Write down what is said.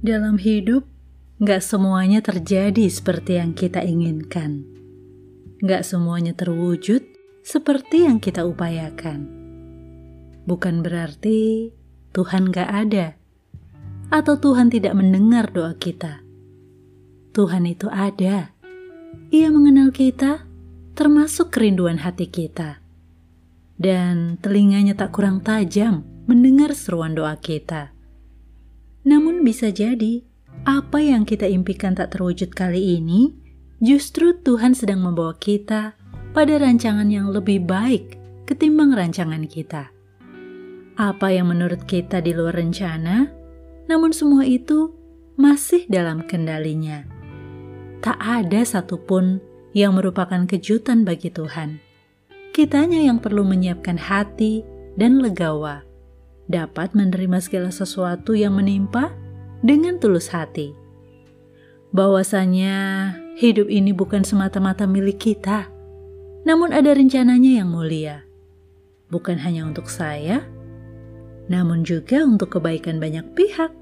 Dalam hidup, gak semuanya terjadi seperti yang kita inginkan. Gak semuanya terwujud seperti yang kita upayakan. Bukan berarti Tuhan gak ada, atau Tuhan tidak mendengar doa kita. Tuhan itu ada. Ia mengenal kita, termasuk kerinduan hati kita. Dan telinganya tak kurang tajam mendengar seruan doa kita. Bisa jadi, apa yang kita impikan tak terwujud kali ini, justru Tuhan sedang membawa kita pada rancangan yang lebih baik ketimbang rancangan kita. Apa yang menurut kita di luar rencana, namun semua itu masih dalam kendalinya. Tak ada satupun yang merupakan kejutan bagi Tuhan. Kitanya yang perlu menyiapkan hati dan legawa dapat menerima segala sesuatu yang menimpa dengan tulus hati. Bahwasanya hidup ini bukan semata-mata milik kita, namun ada rencananya yang mulia. Bukan hanya untuk saya, namun juga untuk kebaikan banyak pihak.